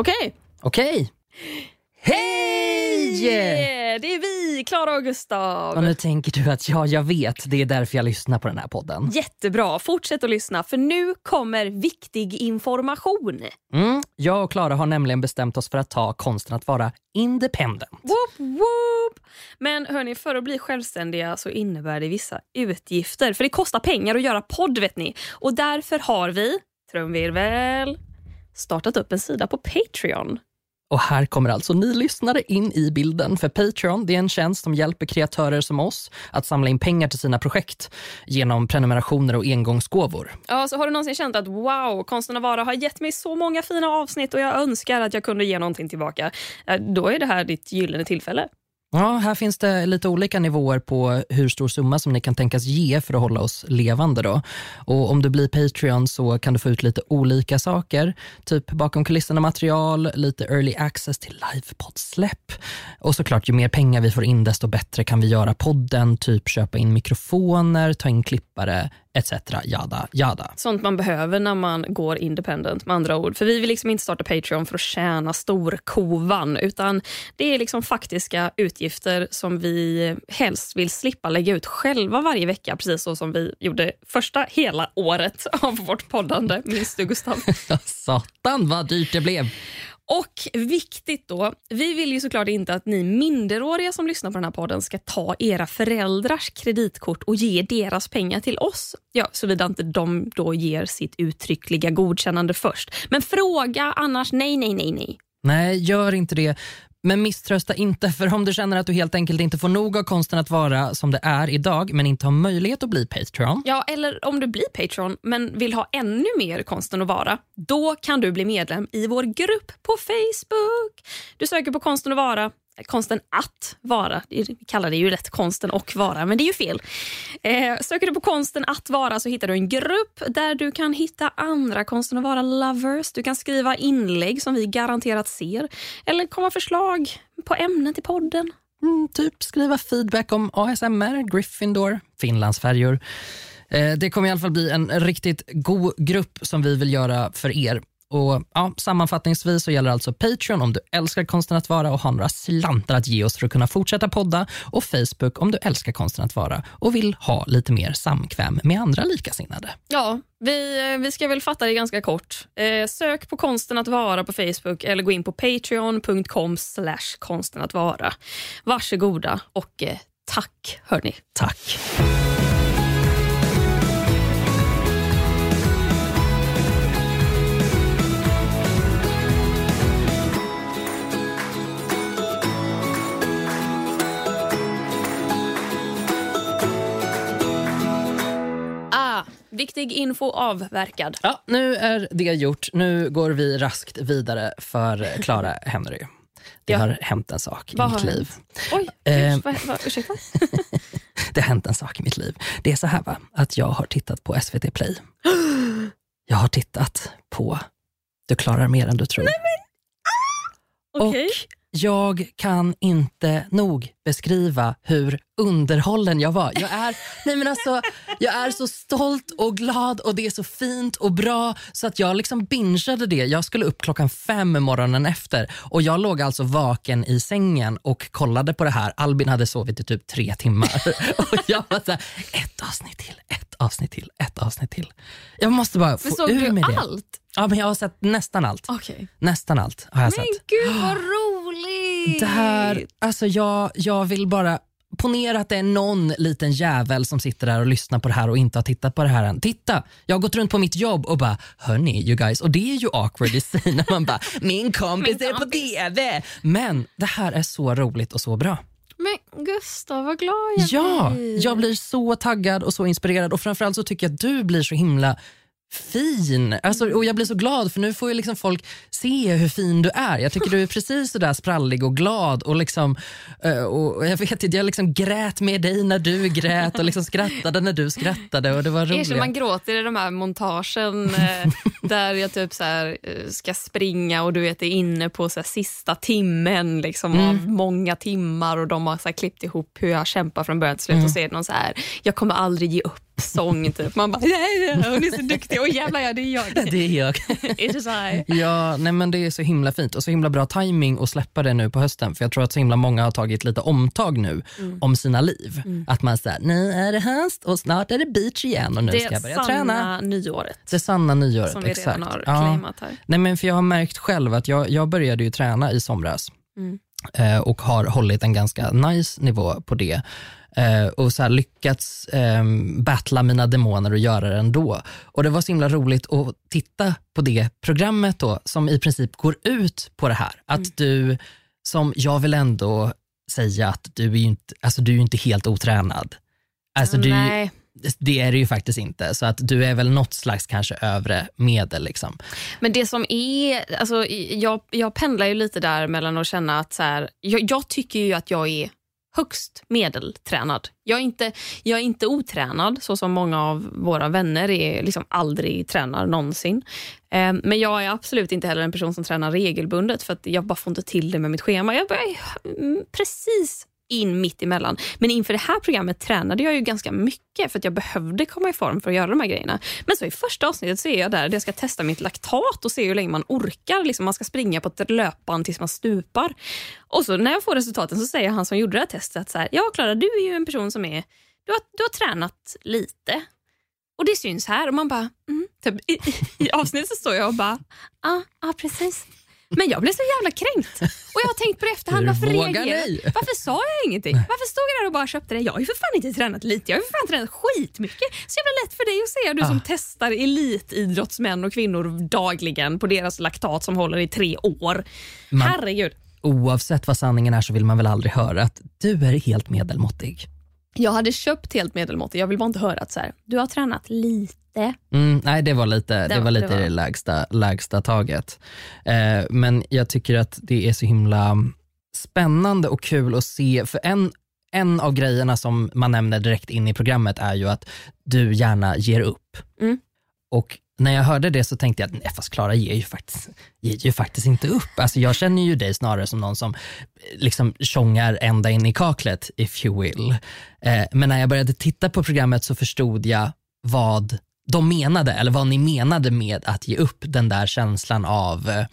Okej. Okej. Hej! Yeah, det är vi, Klara och Gustav. Och nu tänker du att ja, jag vet, det är därför jag lyssnar på den här podden. Jättebra, fortsätt att lyssna för nu kommer viktig information. Mm, jag och Klara har nämligen bestämt oss för att ta konsten att vara independent. Whoop, whoop. Men hörni, för att bli självständiga så innebär det vissa utgifter. För det kostar pengar att göra podd vet ni. Och därför har vi, trumvirvel, startat upp en sida på Patreon. Och här kommer alltså ni lyssnare in i bilden. För Patreon det är en tjänst som hjälper kreatörer som oss att samla in pengar till sina projekt genom prenumerationer och engångsgåvor. Ja, så har du någonsin känt att wow, Konsten att vara har gett mig så många fina avsnitt och jag önskar att jag kunde ge någonting tillbaka. Eh, Då är det här ditt gyllene tillfälle. Ja, här finns det lite olika nivåer på hur stor summa som ni kan tänkas ge för att hålla oss levande. Då. Och om du blir Patreon så kan du få ut lite olika saker. Typ bakom kulisserna material, lite early access till livepoddsläpp. Och såklart, ju mer pengar vi får in desto bättre kan vi göra podden. Typ köpa in mikrofoner, ta in klippare etc. Jada, jada. Sånt man behöver när man går independent med andra ord. För vi vill liksom inte starta Patreon för att tjäna storkovan utan det är liksom faktiska utgifter som vi helst vill slippa lägga ut själva varje vecka. Precis så som vi gjorde första hela året av vårt poddande. Minns du Gustav? Satan vad dyrt det blev. Och viktigt då, vi vill ju såklart inte att ni minderåriga som lyssnar på den här podden ska ta era föräldrars kreditkort och ge deras pengar till oss. Ja, såvida inte de då ger sitt uttryckliga godkännande först. Men fråga annars nej, nej, nej, nej. Nej, gör inte det. Men misströsta inte, för om du känner att du helt enkelt inte får nog av konsten att vara som det är idag, men inte har möjlighet att bli Patreon. Ja, eller om du blir Patreon men vill ha ännu mer konsten att vara, då kan du bli medlem i vår grupp på Facebook. Du söker på konsten att vara konsten att vara. Vi kallar det ju rätt konsten och vara, men det är ju fel. Eh, söker du på konsten att vara så hittar du en grupp där du kan hitta andra konsten att vara lovers. Du kan skriva inlägg som vi garanterat ser eller komma förslag på ämnen till podden. Mm, typ skriva feedback om ASMR, Gryffindor, Finlandsfärjor. Eh, det kommer i alla fall bli en riktigt god grupp som vi vill göra för er. Och ja, Sammanfattningsvis så gäller alltså Patreon om du älskar konsten att vara och har några slantar att ge oss för att kunna fortsätta podda och Facebook om du älskar konsten att vara och vill ha lite mer samkväm med andra likasinnade. Ja, vi, eh, vi ska väl fatta det ganska kort. Eh, sök på konsten att vara på Facebook eller gå in på patreon.com slash konsten att vara. Varsågoda och eh, tack hörni. Tack. Viktig info avverkad. Ja, nu är det gjort. Nu går vi raskt vidare för Klara Henry. Det Ja. har hänt en sak i Vad mitt har liv. Oj, Eh. ursäkta? Det har hänt en sak i mitt liv. Det är så här va, att jag har tittat på SVT Play. Jag har tittat på Du klarar mer än du tror. Okej. Och jag kan inte nog beskriva hur underhållen jag var. Jag är, nej men alltså, jag är så stolt och glad och det är så fint och bra så att jag liksom bingeade det. Jag skulle upp klockan fem morgonen efter och jag låg alltså vaken i sängen och kollade på det här. Albin hade sovit i typ tre timmar och jag var så här, ett avsnitt till, ett avsnitt till, ett avsnitt till. Jag måste bara Men få såg ur du mig det. allt? Ja, men jag har sett nästan allt. Okej. Nästan allt har jag Men sett. gud vad roligt! Det här, alltså jag, jag vill bara Ponera att det är någon liten jävel som sitter där och lyssnar på det här och inte har tittat på det här än. Titta, jag har gått runt på mitt jobb och bara, hörni you guys, och det är ju awkward i sig när man bara, min kompis Min är på kompis. TV. Men det här är så roligt och så bra. Men Gustav, vad glad jag Ja, blir. jag blir så taggad och så inspirerad och framförallt så tycker jag att du blir så himla fin. Alltså, och Jag blir så glad för nu får ju liksom folk se hur fin du är. Jag tycker du är precis så där sprallig och glad. Och liksom, eh, och jag vet inte, jag liksom grät med dig när du grät och liksom skrattade när du skrattade. Och det var Erkänn, roligt. man gråter i de här montagen eh, där jag typ så här, eh, ska springa och du vet är inne på så här, sista timmen liksom, Mm. av många timmar och de har så här, klippt ihop hur jag kämpar från början till slut Mm. och så är det någon så här, jag kommer aldrig ge upp rapsång. Typ. Man bara, nej, hon är så duktig. Och jävlar ja, det är jag. Det är jag. It is I. Ja, nej men det är så himla fint och så himla bra timing att släppa det nu på hösten för jag tror att så himla många har tagit lite omtag nu Mm. om sina liv. Att man säger nu är det höst och snart är det beach igen och nu Det ska jag börja träna. nyåret. Det sanna nyåret, Som vi exakt. redan har Ja. claimat här. Nej, men för jag har märkt själv att jag, jag började ju träna i somras Mm. Eh, och har hållit en ganska nice nivå på det. Eh, och så lyckats eh, battla mina demoner och göra det ändå. Och det var så himla roligt att titta på det programmet då som i princip går ut på det här. Att Mm. du, som jag vill ändå säga att du är ju inte, alltså du är inte helt otränad. Alltså du, Nej det är det ju faktiskt inte. Så att du är väl något slags kanske övre medel. Liksom. Men det som är, alltså, jag, jag pendlar ju lite där mellan att känna att så här, jag, jag tycker ju att jag är högst medeltränad. Jag är inte, jag är inte otränad så som många av våra vänner är, liksom aldrig tränar någonsin. Eh, men jag är absolut inte heller en person som tränar regelbundet för att jag bara får inte till det med mitt schema. Jag är mm, precis in mitt emellan. Men inför det här programmet tränade jag ju ganska mycket för att jag behövde komma i form för att göra de här grejerna. Men så i första avsnittet så är jag där där jag ska testa mitt laktat och se hur länge man orkar. Liksom man ska springa på ett löpband tills man stupar. Och så när jag får resultaten så säger han som gjorde det här testet att så här, ja Klara du är ju en person som är, du har, du har tränat lite. Och det syns här och man bara, mm. typ, i, i, I avsnittet så står jag och bara, ja ah, ah, precis. Men jag blev så jävla kränkt. Och jag har tänkt på det efterhand. Varför reagerade? Varför sa jag ingenting? Varför stod jag där och bara köpte det? Jag har ju för fan inte tränat lite. Jag har ju för fan tränat skitmycket. Så jävla lätt för dig att säga. Du som Ah. testar elitidrottsmän och kvinnor dagligen på deras laktat som håller i tre år. Man- Herregud. Oavsett vad sanningen är så vill man väl aldrig höra att du är helt medelmåttig. Jag hade köpt helt medelmåttig. Jag vill bara inte höra att så här, du har tränat lite. Mm, nej, det var lite det, Det- var lite det var- det lägsta, lägsta taget. Eh, men jag tycker att det är så himla spännande och kul att se, för en, en av grejerna som man nämner direkt in i programmet är ju att du gärna ger upp. Mm. Och när jag hörde det så tänkte jag att nej, fast Klara ger ju faktiskt, ger ju faktiskt inte upp. Alltså jag känner ju dig snarare som någon som eh, liksom tjongar ända in i kaklet, if you will. Eh, men när jag började titta på programmet så förstod jag vad de menade, eller vad ni menade med att ge upp den där känslan av eh,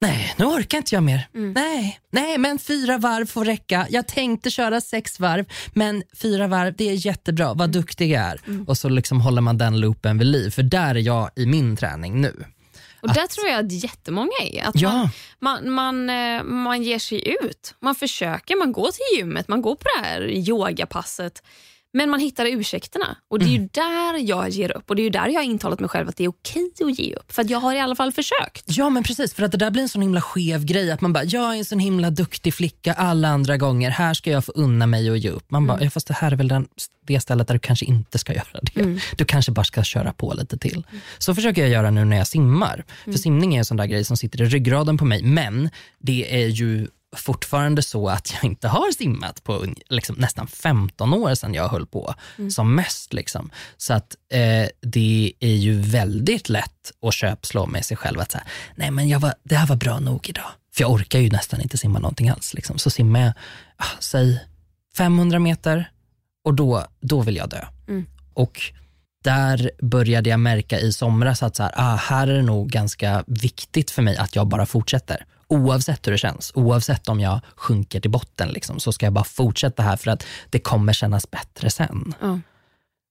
Nej, nu orkar inte jag mer. Nej, nej, men fyra varv får räcka. Jag tänkte köra sex varv, men fyra varv, det är jättebra. Vad duktig jag är. Och så liksom håller man den loopen vid liv. För där är jag i min träning nu. Och där tror jag att jättemånga är. Att Ja. man, man, man, eh, man ger sig ut. Man försöker, man går till gymmet, man går på det här yogapasset. Men man hittar ursäkterna. Och Det är Mm. ju där jag ger upp. Och Det är ju där jag har intalat mig själv att det är okej att ge upp. För att jag har i alla fall försökt. Ja men precis, för att det där blir en sån himla skev grej. Att man bara, jag är en sån himla duktig flicka alla andra gånger. Här ska jag få unna mig och ge upp. Man bara, ja, fast det här är väl den, det stället där du kanske inte ska göra det. Du kanske bara ska köra på lite till. Så försöker jag göra nu när jag simmar. För simning är en sån där grej som sitter i ryggraden på mig. Men det är ju fortfarande så att jag inte har simmat på liksom, nästan 15 år sedan jag höll på som mest. Liksom. Så att eh, det är ju väldigt lätt att köpslå med sig själv att säga, nej men jag var, det här var bra nog idag. För jag orkar ju nästan inte simma någonting alls. Liksom. Så simmar jag, ah, säg 500 meter och då, då vill jag dö. Och där började jag märka i somras att så här, ah, här är det nog ganska viktigt för mig att jag bara fortsätter. Oavsett hur det känns, oavsett om jag sjunker till botten, liksom, så ska jag bara fortsätta här för att det kommer kännas bättre sen. Ja.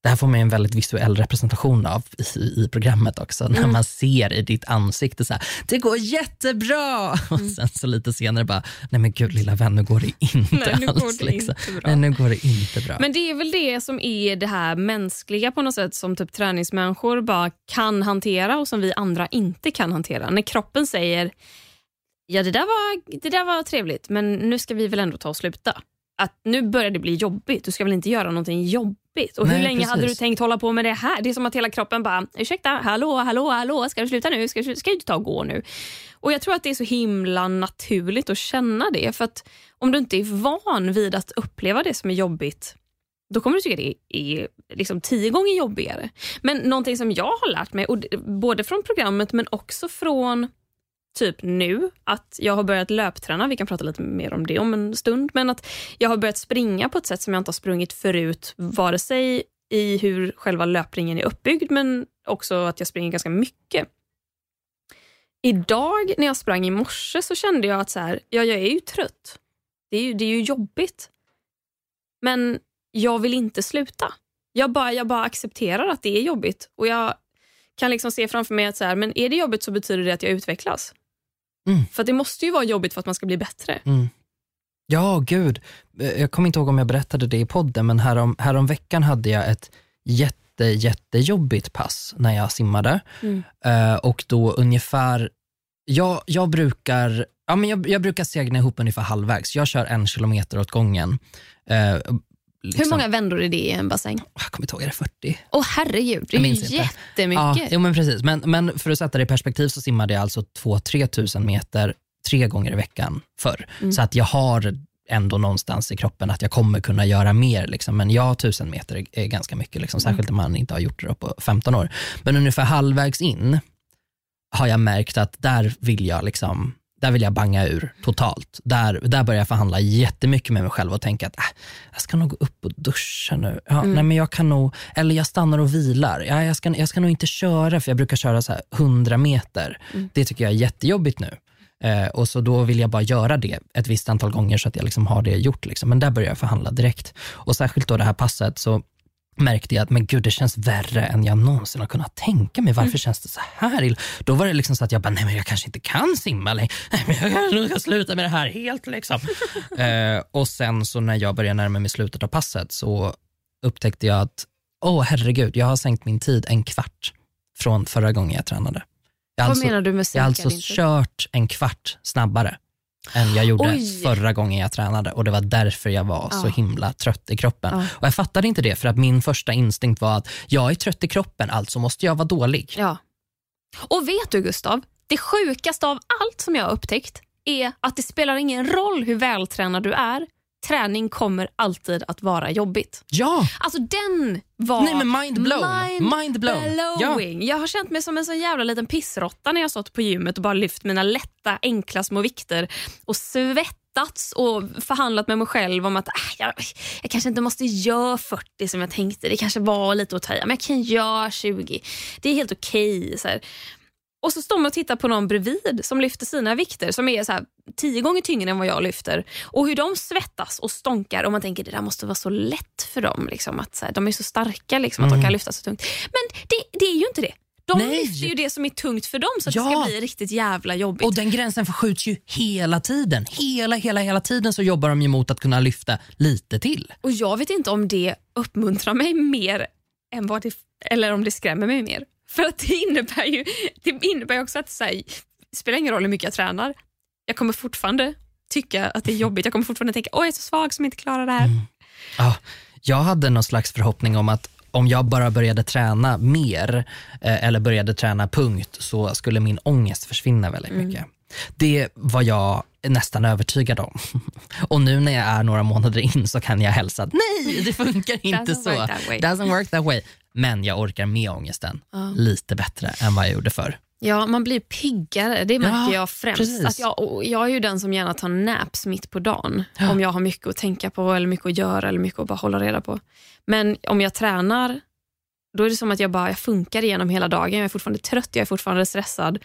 Det här får man en väldigt visuell representation av i, i programmet också. När man ser i ditt ansikte så här, det går jättebra! Och sen så lite senare bara, nej men gud lilla vän, nu går det inte Nej, nu går alls. det liksom. inte bra. Nej, nu går det inte bra. Men det är väl det som är det här mänskliga på något sätt som typ träningsmänniskor bara kan hantera och som vi andra inte kan hantera. När kroppen säger ja det där var, det där var trevligt men nu ska vi väl ändå ta och sluta. Att nu börjar det bli jobbigt, du ska väl inte göra någonting jobbigt. Och hur Nej, länge hade du precis. tänkt hålla på med det här? Det är som att hela kroppen bara, ursäkta, hallå, hallå, hallå, ska du sluta nu? Ska ska du ta och gå nu? Och Jag tror att det är så himla naturligt att känna det. För att om du inte är van vid att uppleva det som är jobbigt då kommer du tycka det är liksom tio gånger jobbigare. Men någonting som jag har lärt mig, både från programmet men också från typ nu, att jag har börjat löpträna, vi kan prata lite mer om det om en stund, men att jag har börjat springa på ett sätt som jag inte har sprungit förut, vare sig i hur själva löpningen är uppbyggd men också att jag springer ganska mycket. Idag när jag sprang i morse så kände jag att så här, ja, jag är ju trött. Det är ju, det är ju jobbigt. Men jag vill inte sluta. Jag bara, jag bara accepterar att det är jobbigt. Och Jag kan liksom se framför mig att så här, men är det jobbigt så betyder det att jag utvecklas. Mm. För det måste ju vara jobbigt för att man ska bli bättre. Mm. Ja, gud. Eh, Jag kommer inte ihåg om jag berättade det i podden, men härom, härom veckan hade jag ett jätte, jättejobbigt pass när jag simmade. Mm. Eh, och då ungefär, jag, jag brukar Ja, men jag, jag brukar segna ihop ungefär halvvägs. Jag kör en kilometer åt gången. Eh, liksom- Hur många vändor är det i en bassäng? Jag kommer inte ihåg, är det 40? Åh herregud, det är ju jättemycket. Ja, jo, men precis. Men, men för att sätta det i perspektiv så simmade jag alltså 2-3 tusen meter tre gånger i veckan förr. Mm. Så att jag har ändå någonstans i kroppen att jag kommer kunna göra mer. Liksom. Men ja, tusen meter är, ganska mycket, liksom. särskilt om man inte har gjort det på 15 år. Men ungefär halvvägs in har jag märkt att där vill jag liksom där vill jag banga ur totalt. Där, där börjar jag förhandla jättemycket med mig själv och tänka att äh, jag ska nog gå upp och duscha nu. Ja, Mm. nej, men jag kan nog, eller jag stannar och vilar. Ja, jag, ska, jag ska nog inte köra för jag brukar köra så här 100 meter. Mm. Det tycker jag är jättejobbigt nu. Eh, och så Då vill jag bara göra det ett visst antal gånger så att jag liksom har det gjort. Liksom. Men där börjar jag förhandla direkt. Och Särskilt då det här passet så märkte jag att men gud, det känns värre än jag någonsin har kunnat tänka mig. Varför känns det så här illa? Då var det liksom så att jag bara, nej men jag kanske inte kan simma längre. Nej, men jag kanske ska sluta med det här helt. Liksom. eh, och sen så när jag började närma mig slutet av passet så upptäckte jag att, åh herregud, jag har sänkt min tid en kvart från förra gången jag tränade. Jag Vad alltså, menar du med jag har alltså kört en kvart snabbare än jag gjorde Oj. förra gången jag tränade och det var därför jag var så Ja. himla trött i kroppen. Ja. Och Jag fattade inte det för att min första instinkt var att jag är trött i kroppen, alltså måste jag vara dålig. Ja. Och vet du Gustav, det sjukaste av allt som jag har upptäckt är att det spelar ingen roll hur vältränad du är. Träning kommer alltid att vara jobbigt. Ja, Alltså den var Nej, men mind blown. Mind blown. blowing. Jag har känt mig som en sån jävla liten pissrotta när jag stått på gymmet och bara lyft mina lätta, enkla små vikter och svettats och förhandlat med mig själv om att äh, jag, jag kanske inte måste göra 40 som jag tänkte. Det kanske var lite att ta men jag kan göra 20. Det är helt okej. här. Och så står man och tittar på någon bredvid som lyfter sina vikter som är så här, tio gånger tyngre än vad jag lyfter. Och hur de svettas och stånkar och man tänker det där måste vara så lätt för dem. Liksom, att så här, de är så starka liksom, att de kan lyfta så tungt. Men det, det är ju inte det. De Nej. lyfter ju det som är tungt för dem så att det Ja. ska bli riktigt jävla jobbigt. och den gränsen förskjuts ju hela tiden. Hela, hela, hela tiden så jobbar de mot att kunna lyfta lite till. Och jag vet inte om det uppmuntrar mig mer än vad det, eller om det skrämmer mig mer. För att det innebär ju det innebär också att så här, det spelar ingen roll hur mycket jag tränar. Jag kommer fortfarande tycka att det är jobbigt. Jag kommer fortfarande tänka åh jag är så svag som inte klarar det här. Ja, jag hade någon slags förhoppning om att om jag bara började träna mer eh, eller började träna punkt så skulle min ångest försvinna väldigt mycket. Det var jag nästan övertygad om. Och nu när jag är några månader in så kan jag hälsa att nej, det funkar inte Doesn't så. work. Doesn't work that way. Men jag orkar med ångesten Ja. lite bättre än vad jag gjorde förr. Ja, man blir piggare. Det märker Ja, jag främst. precis. Att jag, jag är ju den som gärna tar naps mitt på dagen. Om jag har mycket att tänka på eller mycket att göra eller mycket att bara hålla reda på. Men om jag tränar, då är det som att jag bara jag funkar igenom hela dagen. Jag är fortfarande trött, jag är fortfarande stressad.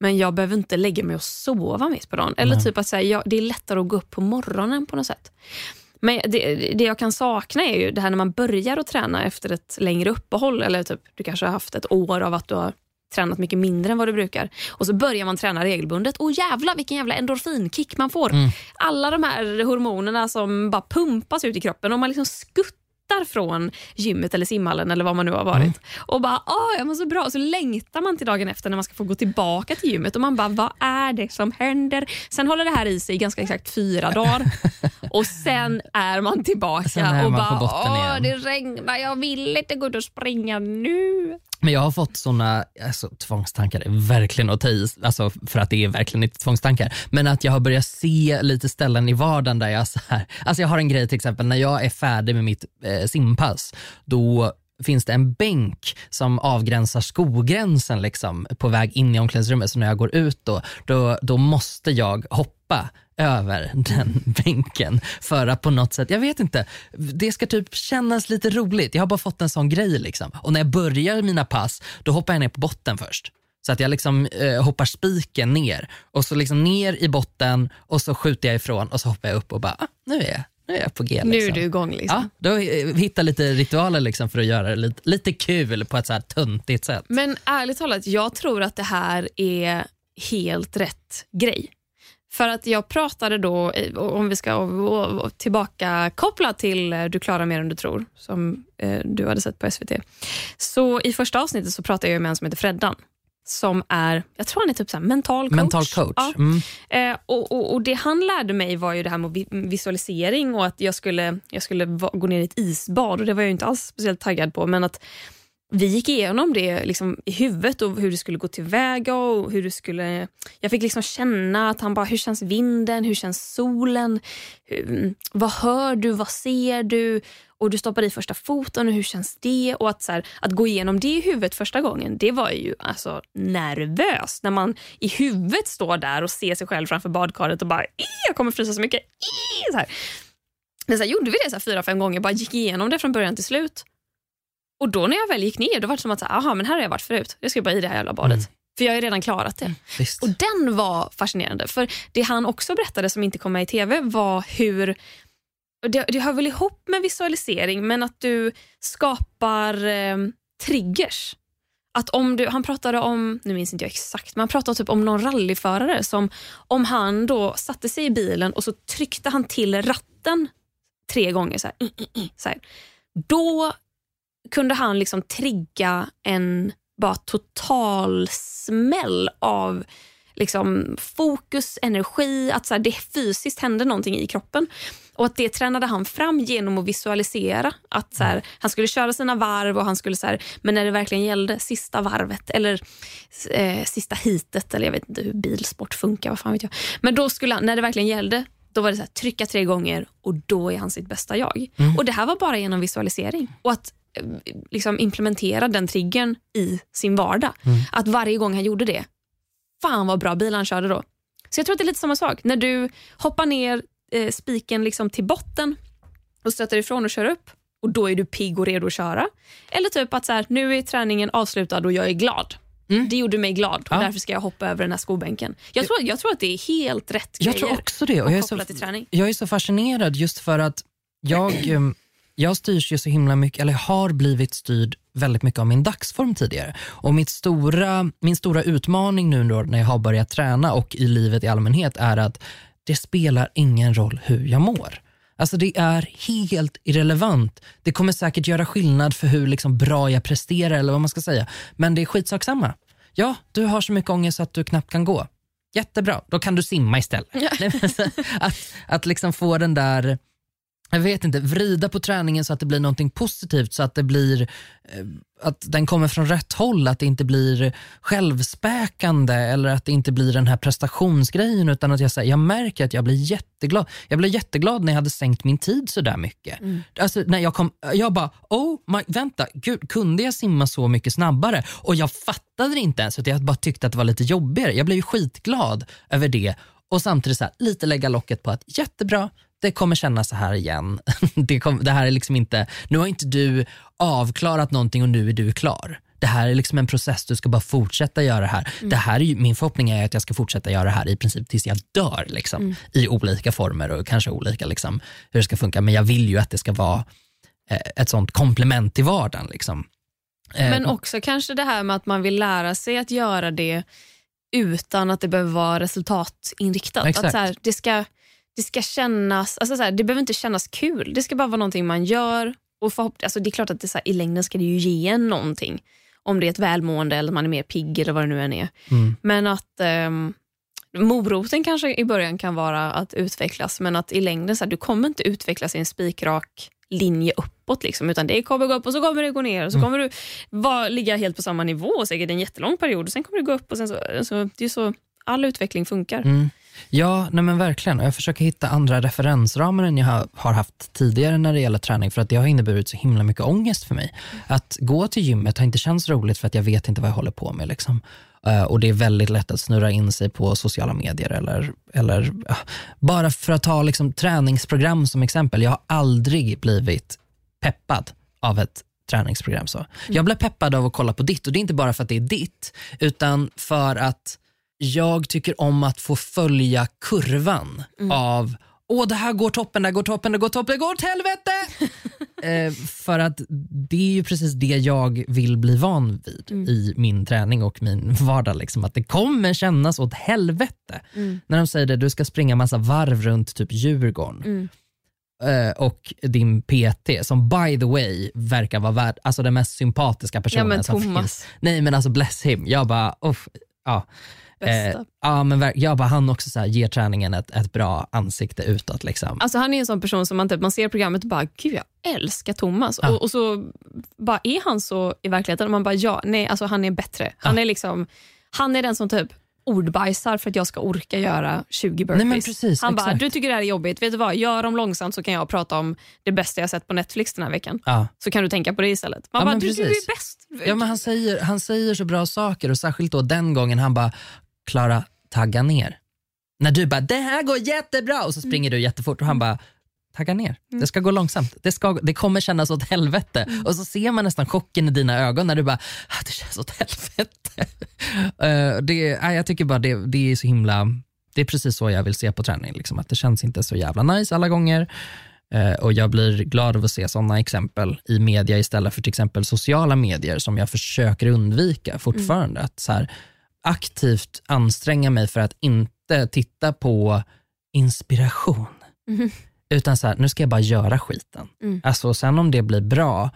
Men jag behöver inte lägga mig och sova mitt på dagen. Eller Nej. typ att säga, jag, det är lättare att gå upp på morgonen på något sätt. Men det, det jag kan sakna är ju det här när man börjar att träna efter ett längre uppehåll. Eller typ, du kanske har haft ett år av att du har tränat mycket mindre än vad du brukar. Och så börjar man träna regelbundet. Och jävla vilken jävla endorfinkick man får. Mm. Alla de här hormonerna som bara pumpas ut i kroppen och man liksom skuttar från gymmet eller simhallen eller vad man nu har varit. Mm. Och bara, åh jag mår så bra. Och så längtar man till dagen efter när man ska få gå tillbaka till gymmet och man bara, vad är det som händer? Sen håller det här i sig i ganska exakt fyra dagar och sen är man tillbaka är och man bara, åh igen." det regnar, jag vill inte gå ut och springa nu. Men jag har fått såna alltså, tvångstankar, verkligen att ta i, alltså, för att det är verkligen inte tvångstankar. Men att jag har börjat se lite ställen i vardagen där jag så här, alltså jag har en grej till exempel när jag är färdig med mitt eh, simpass, då finns det en bänk som avgränsar skogränsen liksom, på väg in i omklädningsrummet. Så när jag går ut då, då, då måste jag hoppa över den bänken för att på något sätt, jag vet inte, det ska typ kännas lite roligt. Jag har bara fått en sån grej liksom. Och när jag börjar mina pass, då hoppar jag ner på botten först. Så att jag liksom eh, hoppar spiken ner och så liksom ner i botten och så skjuter jag ifrån och så hoppar jag upp och bara, ah, nu är jag nu är jag på G. Liksom. Nu är du igång. Liksom. Ja, då hittar lite ritualer liksom för att göra det lite, lite kul på ett så här töntigt sätt. Men ärligt talat, jag tror att det här är helt rätt grej. För att jag pratade då, om vi ska tillbaka koppla till eh, Du klarar mer än du tror, som eh, du hade sett på SVT. Så I första avsnittet så pratade jag med en som heter Freddan som är, jag tror han är typ så mental coach. Mental coach. Ja. Mm. Eh, och, och, och, Det han lärde mig var ju det här med visualisering och att jag skulle, jag skulle gå ner i ett isbad och det var jag inte alls speciellt taggad på. Men att vi gick igenom det liksom i huvudet och hur det skulle gå tillväga. Och hur det skulle, jag fick liksom känna att han bara, hur känns vinden, hur känns solen? Hur, vad hör du, vad ser du? Och du stoppar i första foten och hur känns det? Och att, så här, att gå igenom det i huvudet första gången, det var ju alltså nervöst. När man i huvudet står där och ser sig själv framför badkaret och bara, jag kommer frysa så mycket. Så här. Men så här, gjorde vi det så här, fyra, fem gånger, bara gick igenom det från början till slut. Och då när jag väl gick ner, då var det som att, aha, men här har jag varit förut. Jag ska bara i det här jävla badet. Mm. För jag har redan klarat det. Mm, och den var fascinerande. För det han också berättade som inte kom med i tv var hur det, det hör väl ihop med visualisering, men att du skapar eh, triggers. Att om du, han pratade om, nu minns inte jag exakt, men han pratade typ om någon rallyförare som om han då satte sig i bilen och så tryckte han till ratten tre gånger, så här, så här, då kunde han liksom trigga en bara total smäll av liksom, fokus, energi, att så här, det fysiskt hände någonting i kroppen. Och att Det tränade han fram genom att visualisera. Att så här, Han skulle köra sina varv, och han skulle så här, men när det verkligen gällde sista varvet eller eh, sista hitet, eller jag vet inte hur bilsport funkar, vad fan vet jag. Men då skulle han, när det verkligen gällde, då var det så här, trycka tre gånger och då är han sitt bästa jag. Mm. Och Det här var bara genom visualisering. Och att eh, liksom implementera den triggern i sin vardag. Mm. Att varje gång han gjorde det, fan vad bra bil han körde då. Så jag tror att det är lite samma sak. När du hoppar ner eh, spiken liksom till botten och stöter ifrån och kör upp och då är du pigg och redo att köra. Eller typ att så här, nu är träningen avslutad och jag är glad. Mm. Det gjorde mig glad och ja. därför ska jag hoppa över den här skobänken. Jag tror, jag tror att det är helt rätt jag tror också det. Och jag, är så, till träning. jag är så fascinerad just för att jag, ehm, jag styrs ju så himla mycket, eller har blivit styrd väldigt mycket av min dagsform tidigare. Och mitt stora, min stora utmaning nu när jag har börjat träna och i livet i allmänhet är att det spelar ingen roll hur jag mår. Alltså det är helt irrelevant. Det kommer säkert göra skillnad för hur liksom bra jag presterar eller vad man ska säga. Men det är skitsak samma. Ja, du har så mycket ångest att du knappt kan gå. Jättebra, då kan du simma istället. Ja. att att liksom få den där jag vet inte, vrida på träningen så att det blir någonting positivt, så att det blir eh, att den kommer från rätt håll, att det inte blir självspäkande eller att det inte blir den här prestationsgrejen utan att jag, här, jag märker att jag blir jätteglad. Jag blev jätteglad när jag hade sänkt min tid så där mycket. Mm. Alltså, när jag, kom, jag bara, oh my, vänta, gud, kunde jag simma så mycket snabbare? Och jag fattade det inte ens, utan jag bara tyckte att det var lite jobbigare. Jag blev skitglad över det och samtidigt så här, lite lägga locket på att jättebra, det kommer kännas så här igen. Det, kom, det här är liksom inte, nu har inte du avklarat någonting och nu är du klar. Det här är liksom en process, du ska bara fortsätta göra det här. Mm. Det här är ju, min förhoppning är att jag ska fortsätta göra det här i princip tills jag dör. Liksom, mm. I olika former och kanske olika liksom, hur det ska funka. Men jag vill ju att det ska vara eh, ett sånt komplement till vardagen. Liksom. Eh, Men också kanske det här med att man vill lära sig att göra det utan att det behöver vara resultatinriktat. Exakt. Att så här, det ska det ska kännas, alltså så här, det behöver inte kännas kul. Det ska bara vara någonting man gör. Och alltså det är klart att det så här, i längden ska det ju ge en någonting. Om det är ett välmående eller man är mer pigg eller vad det nu än är. Mm. Men att um, moroten kanske i början kan vara att utvecklas men att i längden så här, du kommer inte utvecklas i en spikrak linje uppåt. Liksom, utan det kommer gå upp och så kommer det gå ner och så mm. kommer du var, ligga helt på samma nivå säkert en jättelång period och sen kommer det gå upp. och sen så, alltså, Det är så all utveckling funkar. Mm. Ja, nej men verkligen. Jag försöker hitta andra referensramar än jag har, haft tidigare när det gäller träning för att det har inneburit så himla mycket ångest för mig. Att gå till gymmet har inte känts roligt för att jag vet inte vad jag håller på med. Liksom. Eh, och det är väldigt lätt att snurra in sig på sociala medier eller, eller bara för att ta liksom, träningsprogram som exempel. Jag har aldrig blivit peppad av ett träningsprogram. Så. Jag blev peppad av att kolla på ditt och det är inte bara för att det är ditt utan för att jag tycker om att få följa kurvan av Åh, det här går toppen, det här går toppen, det går toppen, det går åt helvete! eh, för att det är ju precis det jag vill bli van vid i min träning och min vardag. Liksom, att det kommer kännas åt helvete. När de säger det, du ska springa massa varv runt typ Djurgården. Eh, och din PT som by the way verkar vara värd, alltså den mest sympatiska personen Ja, som finns. Nej men alltså bless him. Jag bara, uff, ja. Bästa. Eh, ja, men jag bara, han också så här, ger träningen ett, ett bra ansikte utåt. Liksom. Alltså han är en sån person som man, typ, man ser programmet och bara, gud jag älskar Thomas. Ja. Och, och så bara är han så i verkligheten och man bara, ja, nej, alltså han är bättre. Han är liksom, han är den som typ ordbajsar för att jag ska orka göra 20 burpees. Precis, han bara, exakt. du tycker det här är jobbigt, vet du vad, gör dem långsamt så kan jag prata om det bästa jag sett på Netflix den här veckan. Ja. Så kan du tänka på det istället. Man Ja, bara, du, du är bäst. Ja, men han, säger, han säger så bra saker och särskilt då den gången han bara, Klara, tagga ner. När du bara, det här går jättebra och så springer du jättefort och han bara, tagga ner. Det ska gå långsamt. Det, ska, det kommer kännas åt helvete. Och så ser man nästan chocken i dina ögon när du bara, ah, det känns åt helvete. Eh, det, nej, jag tycker bara det, det är så himla, det är precis så jag vill se på träning. Liksom, att det känns inte så jävla nice alla gånger. Eh, och jag blir glad av att se sådana exempel i media istället för till exempel sociala medier som jag försöker undvika fortfarande. Att så här, aktivt anstränga mig för att inte titta på inspiration. Utan så här, nu ska jag bara göra skiten. Mm. Alltså, sen om det blir bra,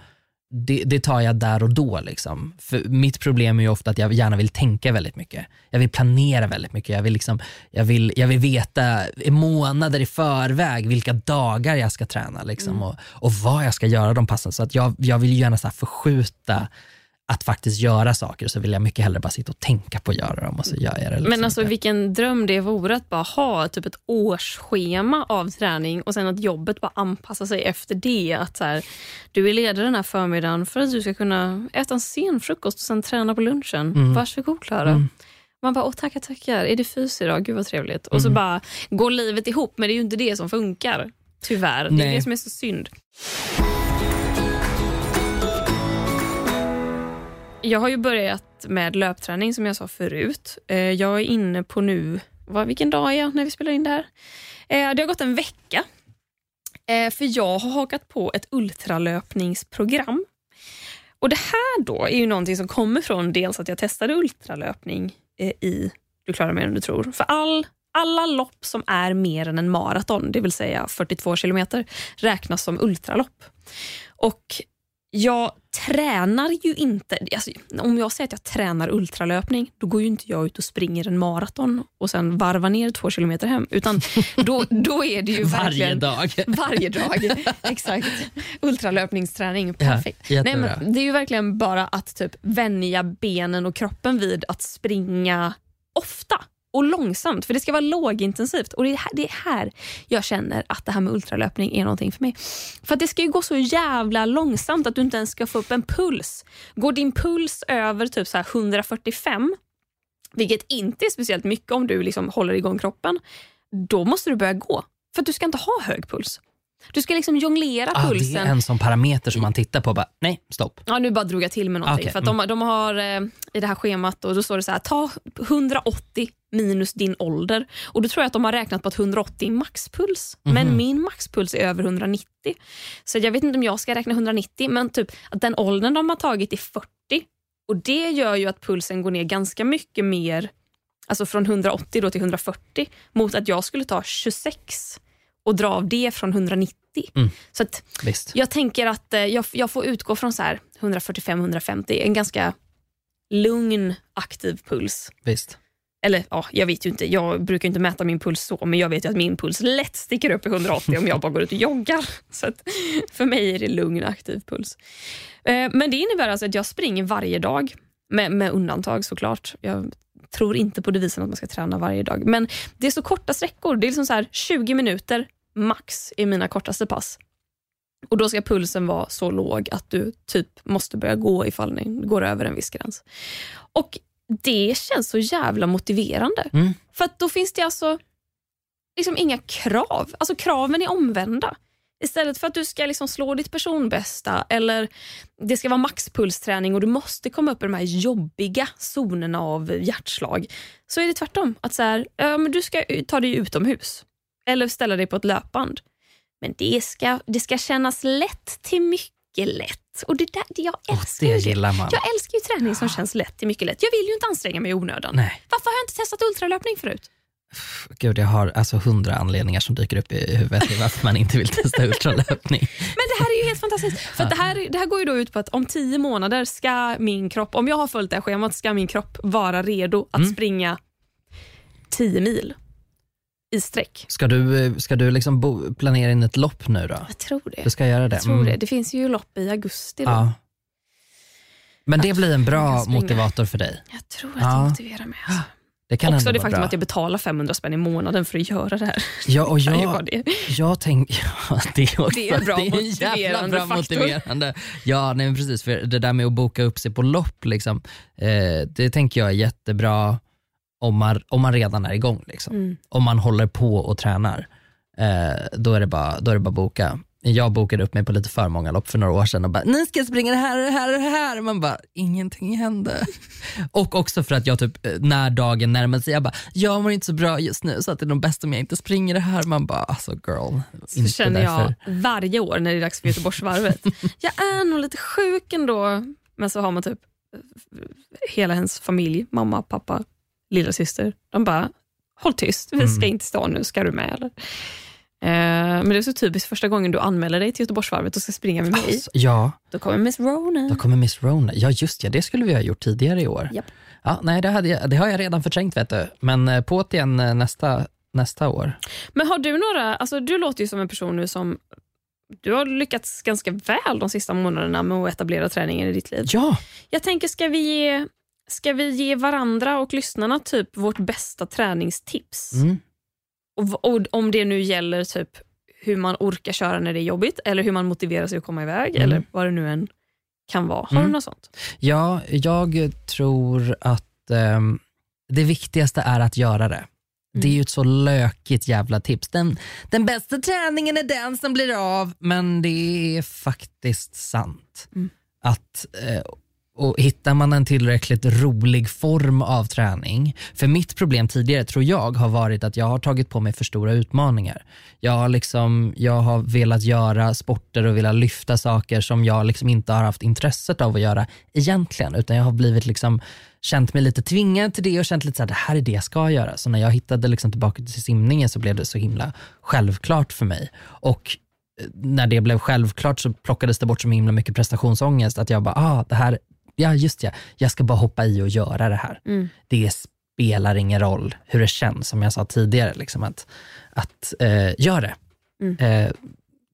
det, det tar jag där och då. Liksom. För mitt problem är ju ofta att jag gärna vill tänka väldigt mycket. Jag vill planera väldigt mycket. Jag vill, liksom, jag vill, jag vill veta i månader i förväg vilka dagar jag ska träna liksom, och, och vad jag ska göra de passen. Så att jag, jag vill gärna så förskjuta att faktiskt göra saker så vill jag mycket hellre bara sitta och tänka på att göra dem och så gör jag det. Liksom Men alltså vilken dröm det vore att bara ha typ ett årsschema av träning och sen att jobbet bara anpassar sig efter det. Att så här, du är ledig den här förmiddagen för att du ska kunna äta en sen frukost och sen träna på lunchen. Mm. Varsågod Klara. Man bara, åh tackar tackar, är det fys idag? Gud vad trevligt. Och så Mm. bara går livet ihop men det är ju inte det som funkar. Tyvärr. Det är Nej. det som är så synd. Jag har ju börjat med löpträning som jag sa förut. Eh, jag är inne på nu, vad, vilken dag är jag när vi spelar in det här? Eh, det har gått en vecka. Eh, för jag har hakat på ett ultralöpningsprogram. Och Det här då är ju någonting som kommer från dels att jag testade ultralöpning i Du klarar mer än du tror. För all, alla lopp som är mer än en maraton, det vill säga 42 kilometer, räknas som ultralopp. Och jag tränar ju inte... Alltså, om jag säger att jag tränar ultralöpning, då går ju inte jag ut och springer en maraton och sen varvar ner två kilometer hem. Utan då, då är det ju Varje dag. Varje dag. Exakt. Ultralöpningsträning. Ja, Perfekt. Nej, jättebra. men det är ju verkligen bara att typ vänja benen och kroppen vid att springa ofta och långsamt. För det ska vara lågintensivt. Och det är, här, det är här jag känner att det här med ultralöpning är någonting för mig. För att det ska ju gå så jävla långsamt att du inte ens ska få upp en puls. Går din puls över typ så här 145, vilket inte är speciellt mycket om du liksom håller igång kroppen, då måste du börja gå. För att du ska inte ha hög puls. Du ska liksom jonglera Ah, det pulsen. är en sån parameter som man tittar på och bara, nej, stopp. Ja, nu bara drog jag till med någonting. Okej, För att de, de har eh, i det här schemat och då står det så här, ta 180 minus din ålder. Och Då tror jag att de har räknat på att 180 är maxpuls. Mhm. Men min maxpuls är över 190. Så jag vet inte om jag ska räkna 190, men typ att den åldern de har tagit är 40. Och Det gör ju att pulsen går ner ganska mycket mer, alltså från 180 då till 140, mot att jag skulle ta 26 och dra av det från 190. Mm. Så jag tänker att eh, jag, jag får utgå från så här 145-150, en ganska lugn aktiv puls. Visst. Eller ja, jag vet ju inte, jag brukar inte mäta min puls så, men jag vet ju att min puls lätt sticker upp i 180 om jag bara går ut och joggar. Så att för mig är det lugn aktiv puls. Eh, Men det innebär alltså att jag springer varje dag, med, med undantag såklart. Jag tror inte på devisen att man ska träna varje dag. Men det är så korta sträckor. Det är liksom så här 20 minuter max i mina kortaste pass. Och Då ska pulsen vara så låg att du typ måste börja gå ifall den går över en viss gräns. Och Det känns så jävla motiverande. Mm. För då finns det alltså liksom inga krav. Alltså kraven är omvända. Istället för att du ska liksom slå ditt personbästa eller det ska vara maxpulsträning och du måste komma upp i de här jobbiga zonerna av hjärtslag. Så är det tvärtom. Att så här, Du ska ta dig utomhus eller ställa dig på ett löpband. Men det ska, det ska kännas lätt till mycket lätt. Och det där, det jag älskar det ju. Jag älskar ju träning som känns lätt till mycket lätt. Jag vill ju inte anstränga mig i onödan. Nej. Varför har jag inte testat ultralöpning förut? Gud, jag har alltså hundra anledningar som dyker upp i huvudet till varför man inte vill testa ultralöpning. Men det här är ju helt fantastiskt. För att det, här, det här går ju då ut på att om tio månader ska min kropp, om jag har följt det här schemat, ska min kropp vara redo att Mm. springa tio mil i sträck. Ska du, ska du liksom bo, planera in ett lopp nu då? Jag tror det. Du ska göra det? Jag tror Mm. det. Det finns ju lopp i augusti. Då. Ja. Men det blir en bra motivator för dig. Jag tror att Ja. det motiverar mig. Alltså. Det Också det faktum bra. att jag betalar 500 spänn i månaden för att göra det här. Ja, och jag, det. jag tänker... Ja, det är också Det är bra det är en jävla motiverande bra faktor. motiverande. Ja, nej, precis. För det där med att boka upp sig på lopp, liksom, eh, det tänker jag är jättebra om man, om man redan är igång. Liksom. Mm. Om man håller på och tränar, eh, då, är det bara, då är det bara att boka. Jag bokade upp mig på lite för många lopp för några år sedan och bara, ni ska springa det här och det här och det här. Man bara, ingenting hände. och också för att jag typ, eh, när dagen närmade sig, jag bara, jag mår inte så bra just nu så att det är nog bäst om jag inte springer det här. Man bara, alltså girl, Så inte känner därför. jag varje år när det är dags för Göteborgsvarvet. jag är nog lite sjuk ändå. Men så har man typ hela hennes familj, mamma, pappa, lilla syster. De bara, håll tyst, vi ska Mm. inte stå nu, ska du med eller? Eh, men det är så typiskt, första gången du anmäler dig till Göteborgsvarvet och ska springa med mig, Alltså, ja, då kommer Miss Rona. då kommer Miss Rona. Ja just ja, det skulle vi ha gjort tidigare i år. Japp. Ja, nej, det, hade jag, det har jag redan förträngt vet du. Men eh, på det igen eh, nästa, nästa år. Men har du några, alltså du låter ju som en person nu som du har lyckats ganska väl de sista månaderna med att etablera träningen i ditt liv. Ja, Jag tänker, ska vi ge, ska vi ge varandra och lyssnarna typ vårt bästa träningstips? mm. Och, och Om det nu gäller typ hur man orkar köra när det är jobbigt eller hur man motiverar sig att komma iväg Mm. eller vad det nu än kan vara. Har Mm. du något sånt? Ja, jag tror att ehm, det viktigaste är att göra det. Det är ju ett så lökigt jävla tips. Den, den bästa träningen är den som blir av, men det är faktiskt sant. Mm. Att eh, och Hittar man en tillräckligt rolig form av träning, för mitt problem tidigare tror jag har varit att jag har tagit på mig för stora utmaningar. Jag har, liksom, jag har velat göra sporter och velat lyfta saker som jag liksom inte har haft intresset av att göra egentligen, utan jag har blivit liksom känt mig lite tvingad till det och känt lite så här, det här är det jag ska göra. Så när jag hittade liksom tillbaka till simningen så blev det så himla självklart för mig. Och eh, när det blev självklart så plockades det bort så himla mycket prestationsångest att jag bara, ah, det här, ja just ja, jag ska bara hoppa i och göra det här. Mm. Det spelar ingen roll hur det känns, som jag sa tidigare, liksom att, att eh, gör det. Mm. Eh,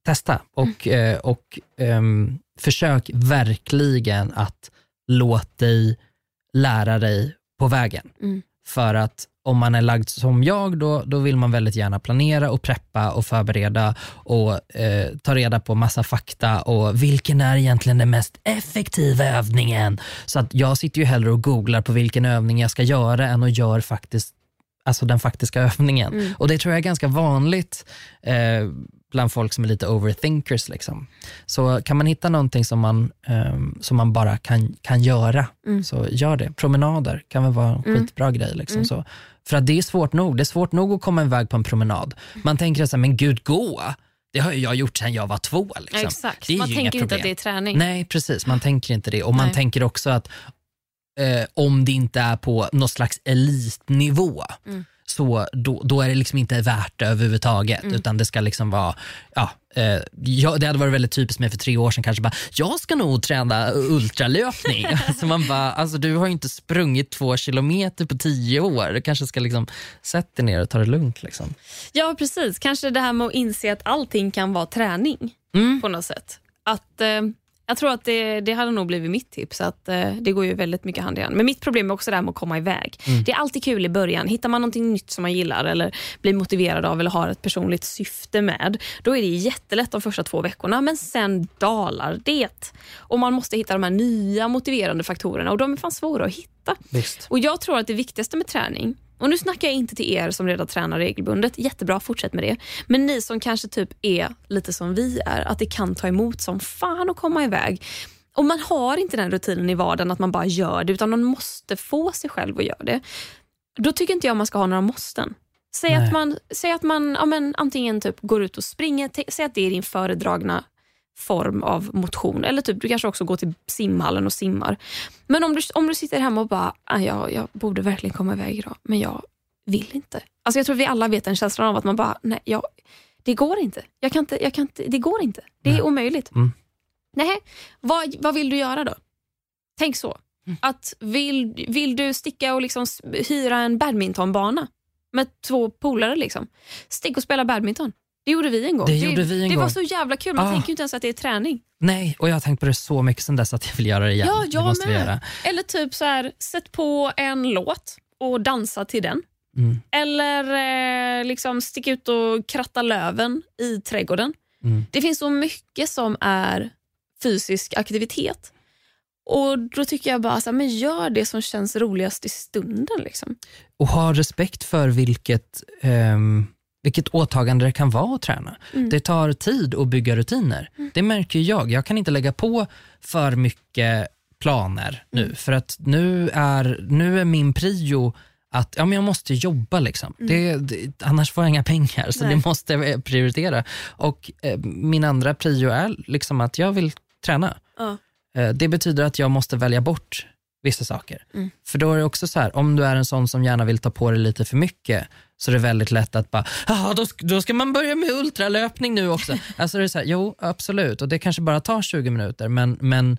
testa och, eh, och ehm, försök verkligen att låta dig lära dig på vägen. För att om man är lagd som jag, då, då vill man väldigt gärna planera och preppa och förbereda och eh, ta reda på massa fakta och vilken är egentligen den mest effektiva övningen? Så att jag sitter ju hellre och googlar på vilken övning jag ska göra än att gör faktiskt alltså den faktiska övningen. Mm. Och det tror jag är ganska vanligt eh, bland folk som är lite overthinkers. Liksom. Så kan man hitta någonting som man, ehm, som man bara kan, kan göra, Mm. så gör det. Promenader kan väl vara en Mm. skitbra grej. Liksom, Mm. så. För att det är svårt nog. Det är svårt nog att komma iväg på en promenad. Man tänker så här, men gud gå, det har jag gjort sedan jag var två. Liksom. Exakt. Det är Man ju tänker inga inte att det är träning. Nej, precis. Man tänker inte det. Och man Nej. tänker också att eh, om det inte är på någon slags elitnivå, Mm. Så då, då är det liksom inte värt det överhuvudtaget. Mm. Utan det ska liksom vara, ja, eh, ja, det hade varit väldigt typiskt med för tre år sedan kanske bara, jag ska nog träna ultralöpning. alltså man bara, alltså du har ju inte sprungit två kilometer på tio år. Du kanske ska liksom sätta dig ner och ta det lugnt. Liksom. Ja, precis. Kanske det här med att inse att allting kan vara träning Mm. på något sätt. Att eh, Jag tror att det, det hade nog blivit mitt tips. Att eh, Det går ju väldigt mycket hand i hand. Men mitt problem är också det här med att komma iväg. Mm. Det är alltid kul i början. Hittar man någonting nytt som man gillar eller blir motiverad av eller har ett personligt syfte med, då är det jättelätt de första två veckorna. Men sen dalar det. Och Man måste hitta de här nya motiverande faktorerna och de är fan svåra att hitta. Visst. Och Jag tror att det viktigaste med träning, och nu snackar jag inte till er som redan tränar regelbundet, jättebra, fortsätt med det. Men ni som kanske typ är lite som vi är, att det kan ta emot som fan att komma iväg. Och man har inte den rutinen i vardagen att man bara gör det, utan man måste få sig själv att göra det. Då tycker inte jag man ska ha några måsten. Säg Nej. att man, säg att man ja, men, antingen typ går ut och springer, säg att det är din föredragna form av motion. Eller typ, du kanske också går till simhallen och simmar. Men om du, om du sitter hemma och bara, ah, jag, jag borde verkligen komma iväg idag, men jag vill inte. Alltså jag tror vi alla vet den känslan av att man bara, nej, jag, det går inte. Jag kan inte, jag kan inte. Det går inte. Det är Nej. omöjligt. Mm. Nej, vad, vad vill du göra då? Tänk så. Att vill, vill du sticka och liksom hyra en badmintonbana med två polare? Liksom. Stick och spela badminton. Det gjorde vi en gång. Det gjorde vi en det gång. var så jävla kul. Man Ah. tänker ju inte ens att det är träning. Nej, och jag har tänkt på det så mycket sen dess att jag vill göra det igen. Ja, det jag måste vi med. göra. Eller typ så här, sätt på en låt och dansa till den. Mm. Eller eh, liksom stick ut och kratta löven i trädgården. Mm. Det finns så mycket som är fysisk aktivitet. Och Då tycker jag bara, så här, men gör det som känns roligast i stunden. Liksom. Och ha respekt för vilket, ehm, vilket åtagande det kan vara att träna. Mm. Det tar tid att bygga rutiner. Det märker jag. Jag kan inte lägga på för mycket planer nu. Mm. För att nu är, nu är min prio att ja, men jag måste jobba. Liksom. Det, det, annars får jag inga pengar, så Mm. Nej. det måste jag prioritera. Och eh, Min andra prio är liksom att jag vill träna. Ja. Eh, Det betyder att jag måste välja bort vissa saker. Mm. För då är det också så här, om du är en sån som gärna vill ta på dig lite för mycket, så är det väldigt lätt att bara, "Jaha, då, då ska man börja med ultralöpning nu också. alltså det är så här, jo, absolut, och det kanske bara tar 20 minuter, men, men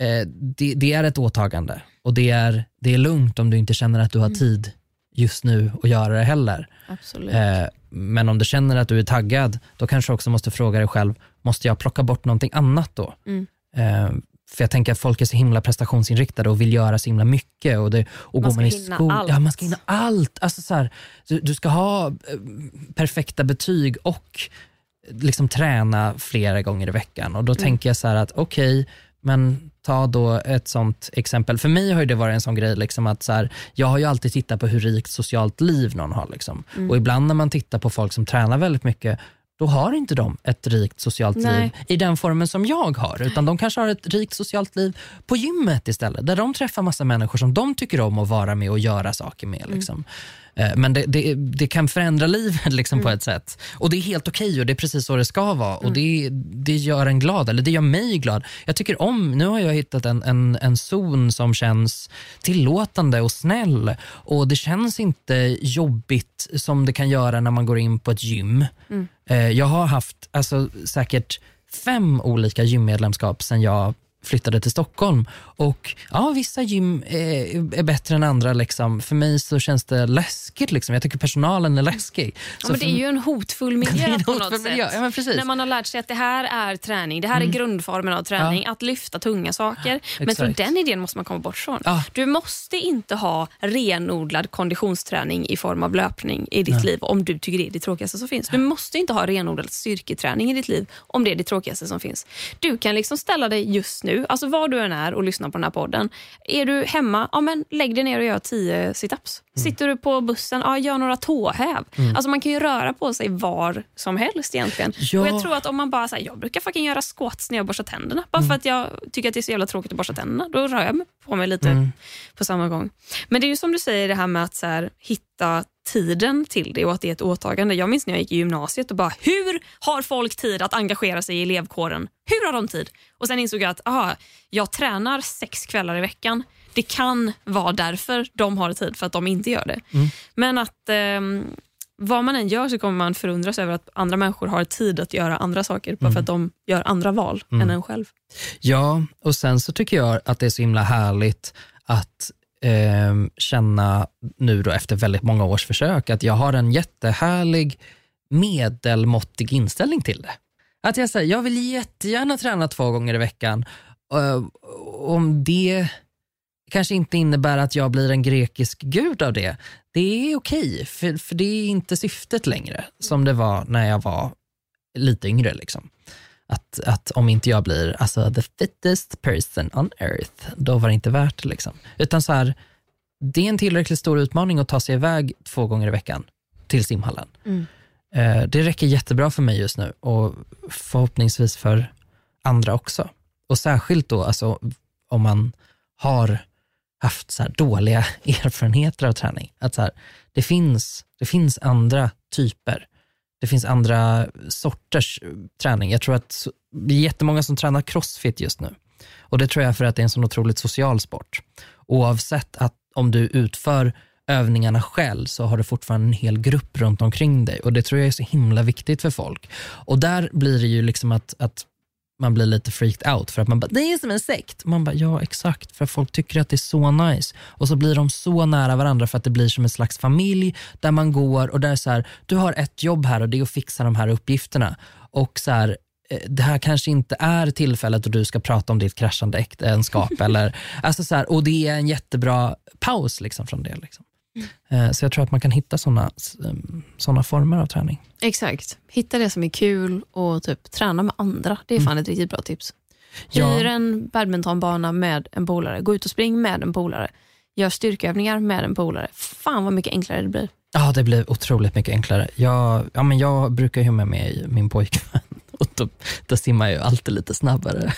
eh, det, det är ett åtagande. Och det är, det är lugnt om du inte känner att du har tid just nu att göra det heller. Absolut. Eh, men om du känner att du är taggad, då kanske du också måste fråga dig själv, måste jag plocka bort någonting annat då? Mm. Eh, för jag tänker att folk är så himla prestationsinriktade och vill göra så himla mycket. Och, det, och Man går man i hinna skol- allt. Ja, man ska hinna allt. Alltså så här, du, du ska ha eh, perfekta betyg och liksom träna flera gånger i veckan. Och då Mm. tänker jag så här att okej, men ta då ett sånt exempel. För mig har ju det varit en sån grej, liksom att så här, jag har ju alltid tittat på hur rikt socialt liv någon har. Liksom. Mm. Och ibland när man tittar på folk som tränar väldigt mycket, då har inte de ett rikt socialt Nej. liv i den formen som jag har. Utan de kanske har ett rikt socialt liv på gymmet istället. Där de träffar massa människor som de tycker om att vara med och göra saker med. Liksom. Eh, Men det, det, det kan förändra livet liksom, på ett sätt. Och det är helt okej och det är precis så det ska vara. Och det, det gör en glad, eller det gör mig glad. Jag tycker om, nu har jag hittat en, en, en zon som känns tillåtande och snäll. Och det känns inte jobbigt som det kan göra när man går in på ett gym. Eh, Jag har haft alltså, säkert fem olika gymmedlemskap sen jag flyttade till Stockholm. Och ja, Vissa gym är, är bättre än andra. Liksom. För mig så känns det läskigt. Liksom. Jag tycker personalen är läskig. Ja, men det är ju en hotfull miljö en på hotfull något miljö. sätt. Ja. När man har lärt sig att det här är träning, det här är grundformen av träning, att lyfta tunga saker. Men från den idén måste man komma bort från. Ja. Du måste inte ha renodlad konditionsträning i form av löpning i ditt liv om du tycker det är det tråkigaste som finns. Du måste inte ha renodlad styrketräning i ditt liv om det är det tråkigaste som finns. Du kan liksom ställa dig just nu, nu, alltså var du än är och lyssnar på den här podden. Är du hemma, ja, men lägg dig ner och gör 10 situps. Sitter du på bussen, ja, gör några tåhäv. Alltså man kan ju röra på sig var som helst egentligen. Ja. Och jag tror att om man bara säger jag brukar fucking göra squats när jag borstar tänderna. Bara för att jag tycker att det är så jävla tråkigt att borsta tänderna. Då rör jag mig på mig lite på samma gång. Men det är ju som du säger det här med att så här, hitta tiden till det och att det är ett åtagande. Jag minns när jag gick i gymnasiet och bara, hur har folk tid att engagera sig i elevkåren? Hur har de tid? Och sen insåg jag att aha, jag tränar sex kvällar i veckan. Det kan vara därför de har tid, för att de inte gör det. Men att ehm, vad man än gör så kommer man förundras över att andra människor har tid att göra andra saker bara för att de gör andra val än en själv. Ja, och sen så tycker jag att det är så himla härligt att ehm, känna nu då efter väldigt många års försök att jag har en jättehärlig medelmåttig inställning till det. Att jag, säger, jag vill jättegärna träna två gånger i veckan. Uh, om det kanske inte innebär att jag blir en grekisk gud av det, det är okej, för, för det är inte syftet längre som det var när jag var lite yngre. Liksom. Att, att om inte jag blir alltså, the fittest person on earth, då var det inte värt det. Liksom. Utan så här, det är en tillräckligt stor utmaning att ta sig iväg två gånger i veckan till simhallen. Mm. Eh, det räcker jättebra för mig just nu och förhoppningsvis för andra också. Och särskilt då alltså, om man har haft så dåliga erfarenheter av träning. Att så här, det, finns, det finns andra typer. Det finns andra sorters eh, träning. Jag tror att det är jättemånga som tränar crossfit just nu. Och Det tror jag för att det är en sån otroligt social sport. Oavsett att om du utför övningarna själv så har du fortfarande en hel grupp runt omkring dig och det tror jag är så himla viktigt för folk. Och där blir det ju liksom att, att man blir lite freaked out för att man bara, det är som en sekt. Man bara, ja exakt, för folk tycker att det är så nice. Och så blir de så nära varandra för att det blir som en slags familj där man går och där så här, du har ett jobb här och det är att fixa de här uppgifterna. Och så här, eh, det här kanske inte är tillfället då du ska prata om ditt kraschande äktenskap. eller, alltså så här, och det är en jättebra paus liksom från det. Liksom. Mm. Så jag tror att man kan hitta sådana såna former av träning. Exakt. Hitta det som är kul och typ träna med andra. Det är fan mm. ett riktigt bra tips. Hyr ja. en badmintonbana med en polare. Gå ut och spring med en polare. Gör styrkeövningar med en polare. Fan vad mycket enklare det blir. Ja, det blir otroligt mycket enklare. Jag, ja, men jag brukar ju med mig min pojkvän och då, då simmar jag ju alltid lite snabbare.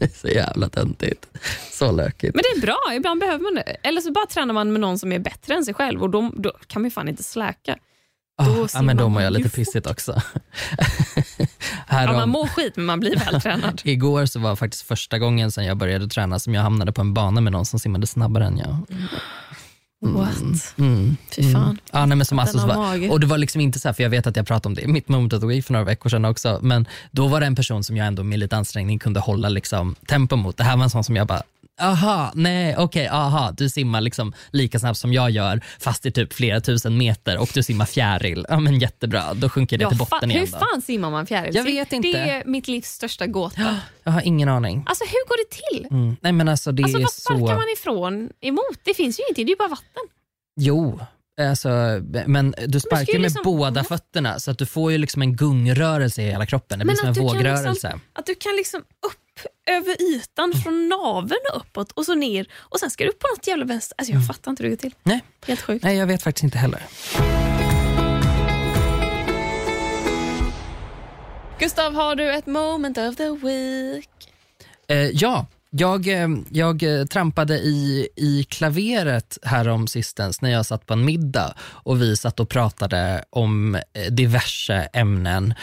så jävla töntigt. Så lökigt. Men det är bra, ibland behöver man det. Eller så bara tränar man med någon som är bättre än sig själv och då, då kan man ju fan inte släka. Oh, ja, men då mår jag lite pissigt också. ja, man mår skit men man blir vältränad. Igår så var faktiskt första gången sedan jag började träna som jag hamnade på en bana med någon som simmade snabbare än jag. Mm. What? Mm. Fy fan. Mm. Ja, nej, men som alltså, och det var liksom inte så här, för jag vet att jag pratade om det i mitt moment of the week för några veckor sedan också, men då var det en person som jag ändå med lite ansträngning kunde hålla liksom, tempo mot. Det här var en sån som jag bara, aha, nej, okej, okay, aha, du simmar liksom lika snabbt som jag gör fast i typ flera tusen meter och du simmar fjäril. Ja men jättebra, då sjunker det ja, till botten igen. Hur fan simmar man fjäril? Jag vet inte. Det är mitt livs största gåta. Jag har ingen aning. Alltså hur går det till? Mm. Nej men alltså det alltså, är vad sparkar man ifrån emot? Det finns ju ingenting, det är ju bara vatten. Jo, Alltså, men du sparkar med liksom, båda fötterna så att du får ju liksom en gungrörelse i hela kroppen. Det blir som en vågrörelse. Liksom, att du kan liksom upp över ytan mm. från naveln uppåt och så ner och sen ska du upp på något jävla vänster. Alltså jag mm. fattar inte hur det går till. Nej. Helt sjukt. Nej, jag vet faktiskt inte heller. Gustav, har du ett moment of the week? Eh, ja, jag, eh, jag eh, trampade i, i klaveret härom sistens när jag satt på en middag och vi satt och pratade om eh, diverse ämnen.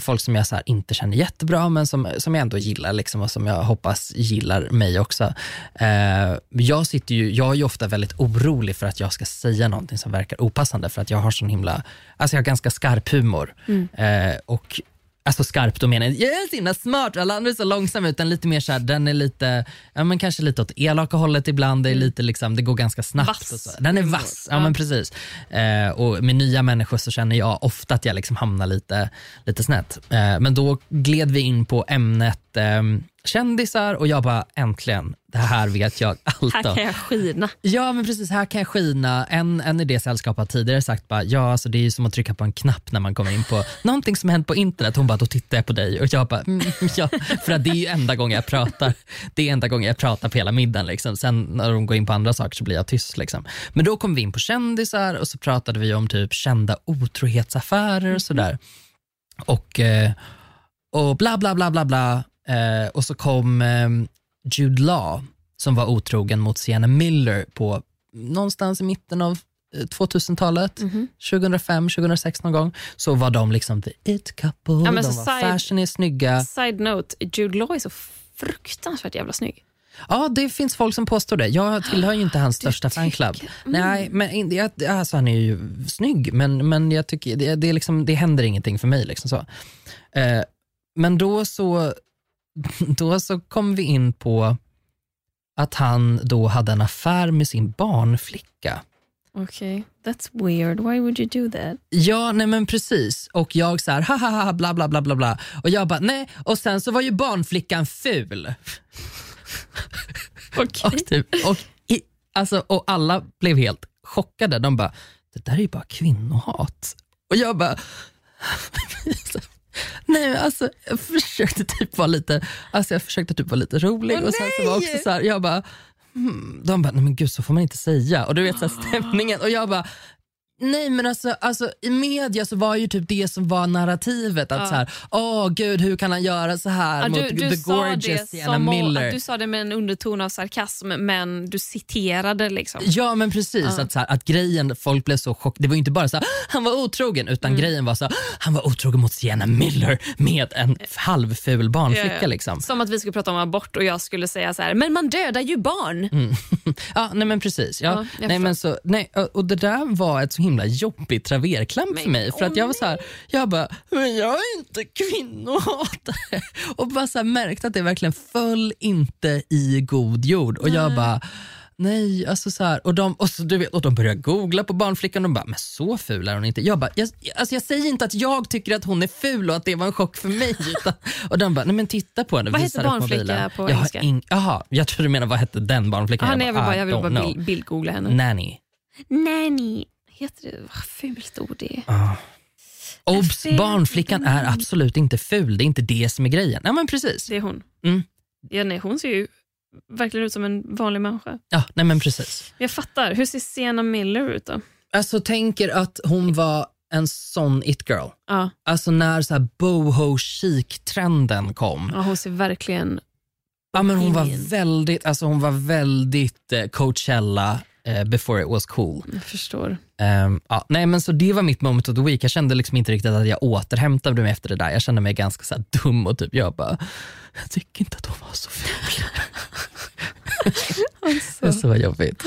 Folk som jag så inte känner jättebra men som, som jag ändå gillar liksom, och som jag hoppas gillar mig också. Jag, sitter ju, jag är ju ofta väldigt orolig för att jag ska säga någonting som verkar opassande för att jag har sån himla, alltså jag har ganska skarp humor. Mm. Och Alltså skarpt och menar jag är så himla smart, alla andra är så långsamma utan lite mer såhär, den är lite, ja men kanske lite åt elaka hållet ibland, det, är mm. lite liksom, det går ganska snabbt. Vass. Och så. Den är vass, ja, ja. men precis. Eh, och med nya människor så känner jag ofta att jag liksom hamnar lite, lite snett. Eh, men då gled vi in på ämnet eh, kändisar och jag bara äntligen, det här vet jag allt. Här kan jag skina. Ja men precis, här kan jag skina. En, en i det sällskapet har tidigare sagt bara, ja alltså det är som att trycka på en knapp när man kommer in på någonting som hänt på internet. Hon bara, då tittar jag på dig och jag bara, mm, ja. För att det är ju enda gången jag pratar. Det är enda gången jag pratar på hela middagen. Liksom. Sen när de går in på andra saker så blir jag tyst. Liksom. Men då kom vi in på kändisar och så pratade vi om typ kända otrohetsaffärer och sådär. Och, eh, och bla bla bla bla bla. Eh, och så kom eh, Jude Law som var otrogen mot Sienna Miller på någonstans i mitten av 2000-talet, mm -hmm. 2005, 2006 någon gång, så var de liksom the it couple, ja, de var side, fashion är snygga. Side note, Jude Law är så fruktansvärt jävla snygg. Ja, det finns folk som påstår det. Jag tillhör ju inte hans största fanclub. Mm. Nej, men jag, alltså, han är ju snygg, men, men jag tycker det, det, är liksom, det händer ingenting för mig. Liksom så. Eh, men då så då så kom vi in på att han då hade en affär med sin barnflicka. Okej, that's weird. Why would you do that? Ja, nej men precis. Och jag så här, ha ha ha, bla bla bla bla bla. Och jag bara, nej. Och sen så var ju barnflickan ful. Okej. Och, typ, och, i, alltså, och alla blev helt chockade. De bara, det där är ju bara kvinnohat. Och jag bara, nej alltså jag försökte typ vara lite, alltså jag försökte typ vara lite rolig. Åh, och sen så var jag också så här, jag bara, hmm. de bara, nej men gud så får man inte säga. Och du vet så här, stämningen. Och jag bara, Nej men alltså, alltså i media så var ju typ det som var narrativet att Ja. så här, åh gud hur kan han göra så här Ja, mot du, du, the gorgeous Sienna Miller. du sa det med en underton av sarkasm men du citerade liksom. Ja men precis, Ja. att, så här, att grejen, folk blev så chockade. Det var ju inte bara så här, han var otrogen utan Mm. grejen var så här, han var otrogen mot Sienna Miller med en halvful barnflicka. Liksom. Som att vi skulle prata om abort och jag skulle säga så här, men man dödar ju barn. Ja, nej men precis. Ja, nej, men så, nej, och, och det där var ett så himla jobbigt traverklamp för mig. För att jag var så här, jag bara, men jag är inte kvinnohatare. Och bara så här, märkte att det verkligen föll inte i god jord. Och jag bara, Nej, alltså så här, och, de, och, så, du vet, och de började googla på barnflickan och de bara, men så ful är hon inte. Jag bara, jag, alltså jag säger inte att jag tycker att hon är ful och att det var en chock för mig. Utan, och de bara, nej men titta på henne. Vad heter barnflicka på jag engelska? Jaha, jag tror du menar vad hette den barnflickan? Ah, nej, jag vill bara, I jag vill bara bild, bildgoogla henne. Nanny. Nanny. Heter det? Vad fult ord det är. Ah. Obs, barnflickan är absolut inte ful. Det är inte det som är grejen. Ja men precis. Det är hon. Mm. Ja, nej, hon ser ju verkligen ut som en vanlig människa. Ja, nej men precis. Jag fattar. Hur ser Sienna Miller ut då? Alltså tänker att hon var en sån it-girl. Ja, Alltså när så här boho chic-trenden kom. ja hon ser verkligen... Ja, men hon var väldigt, alltså hon var väldigt eh, Coachella before it was cool. Jag förstår. Ehm, ja, nej, men så det var mitt moment of the week. Jag kände liksom inte riktigt att jag återhämtade mig efter det där. Jag kände mig ganska så dum och typ jag bara, jag tycker inte att hon var så ful. Det är så jobbigt.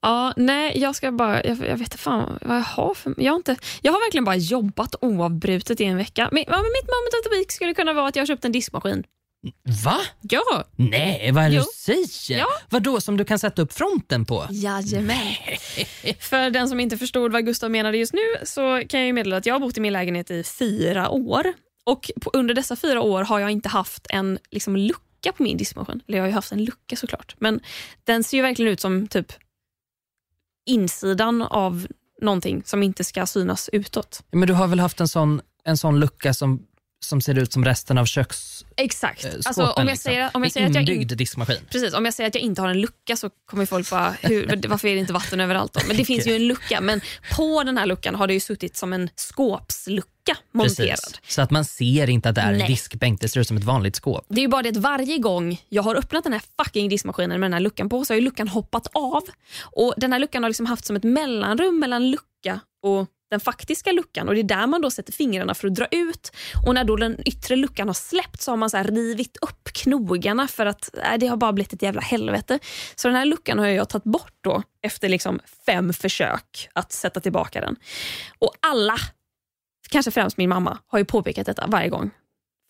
Ja, nej, jag ska bara... Jag, jag vet inte fan vad jag har för... Jag har, inte, jag har verkligen bara jobbat oavbrutet i en vecka. Men mitt moment of the week skulle kunna vara att jag har köpt en diskmaskin. Va? Ja, Nej, vad är det Jo. du säger? Ja. Vadå som du kan sätta upp fronten på? Jajamän. För den som inte förstod vad Gustav menade just nu så kan jag ju meddela att jag har bott i min lägenhet i fyra år. Och på, under dessa fyra år har jag inte haft en liksom, lucka på min diskmaskin. Eller jag har ju haft en lucka såklart. Men den ser ju verkligen ut som typ insidan av någonting som inte ska synas utåt. Men du har väl haft en sån, en sån lucka som, som ser ut som resten av köksskåpen? Exakt. Alltså, om jag liksom. säger, om jag Med säger att jag inbyggd in, diskmaskin. Precis, om jag säger att jag inte har en lucka så kommer folk bara, hur, varför är det inte vatten överallt då? Men det finns ju en lucka, men på den här luckan har det ju suttit som en skåpslucka monterad. Precis. Så att man ser inte att det är en Nej. diskbänk, det ser ut som ett vanligt skåp. Det är ju bara det att varje gång jag har öppnat den här fucking diskmaskinen med den här luckan på så har ju luckan hoppat av. Och Den här luckan har liksom haft som ett mellanrum mellan lucka och den faktiska luckan och det är där man då sätter fingrarna för att dra ut. Och när då den yttre luckan har släppt så har man så här rivit upp knogarna för att äh, det har bara blivit ett jävla helvete. Så den här luckan har jag tagit bort då efter liksom fem försök att sätta tillbaka den. Och alla, kanske främst min mamma, har ju påpekat detta varje gång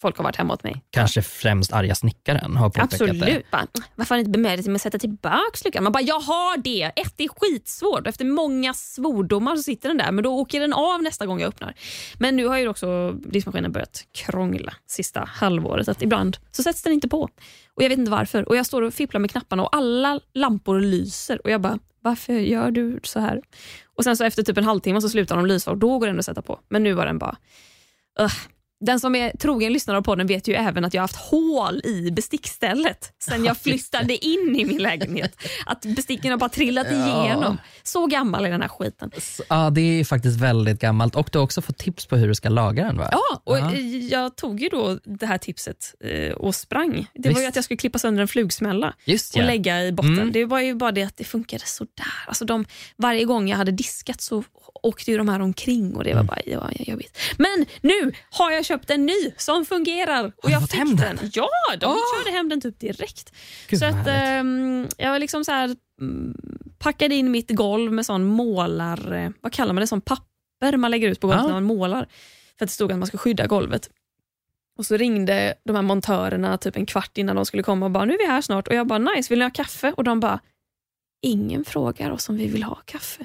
folk har varit hemma hos mig. Kanske främst arga snickaren har påpekat det. Absolut. Varför har ni inte bemödat dig med att sätta tillbaka luckan? Man bara, jag har det. Ett, det är skitsvårt. Efter många svordomar så sitter den där, men då åker den av nästa gång jag öppnar. Men nu har ju också diskmaskinen börjat krångla sista halvåret. Att ibland så sätts den inte på. Och Jag vet inte varför. Och Jag står och fipplar med knapparna och alla lampor lyser. Och Jag bara, varför gör du så här? Och Sen så efter typ en halvtimme så slutar de lysa och då går den att sätta på. Men nu var den bara... Ugh. Den som är trogen lyssnare på den vet ju även att jag har haft hål i bestickstället sen jag flyttade in i min lägenhet. Att besticken har bara trillat igenom. Så gammal är den här skiten. Ja, det är faktiskt väldigt gammalt och du har också fått tips på hur du ska laga den va? Ja, och Ja. jag tog ju då det här tipset eh, och sprang. Det var ju att jag skulle klippa sönder en flugsmälla Just och lägga i botten. Mm. Det var ju bara det att det funkade sådär. Alltså de, varje gång jag hade diskat så åkte ju de här omkring och det var Mm. bara ja, jobbigt. Men nu har jag köpt en ny som fungerar. Och du jag fått fick hem den? Ja, de Åh! körde hem den typ direkt. Gud, så att, ehm, jag var liksom så här, mm, packade in mitt golv med sån målar... eh, Vad kallar man det? Sån papper man lägger ut på golvet Ja. när man målar. För att det stod att man ska skydda golvet. Och så ringde de här montörerna typ en kvart innan de skulle komma och bara nu är vi här snart. Och jag bara nice, vill ni ha kaffe? Och de bara ingen frågar oss om vi vill ha kaffe.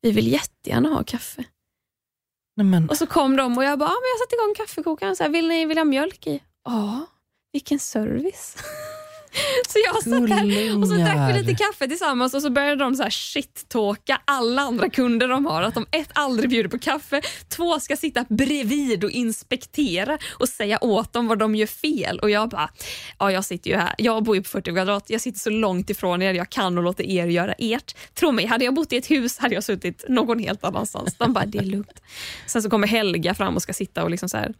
Vi vill jättegärna ha kaffe. Nej, men, Och så kom de och jag bara, ah, men jag satte igång kaffekokaren. Så här, vill ni vill ha mjölk i? Ja, vilken service. så jag satt där och så drack vi lite kaffe tillsammans och så började de så här shit-talka alla andra kunder de har. Att de ett, aldrig bjuder på kaffe, två ska sitta bredvid och inspektera och säga åt dem vad de gör fel. Och jag bara, ja jag sitter ju här, jag bor ju på 40 kvadrat, jag sitter så långt ifrån er jag kan och låter er göra ert. Tro mig, hade jag bott i ett hus hade jag suttit någon helt annanstans. De bara, det är lugnt. Sen så kommer Helga fram och ska sitta och liksom så här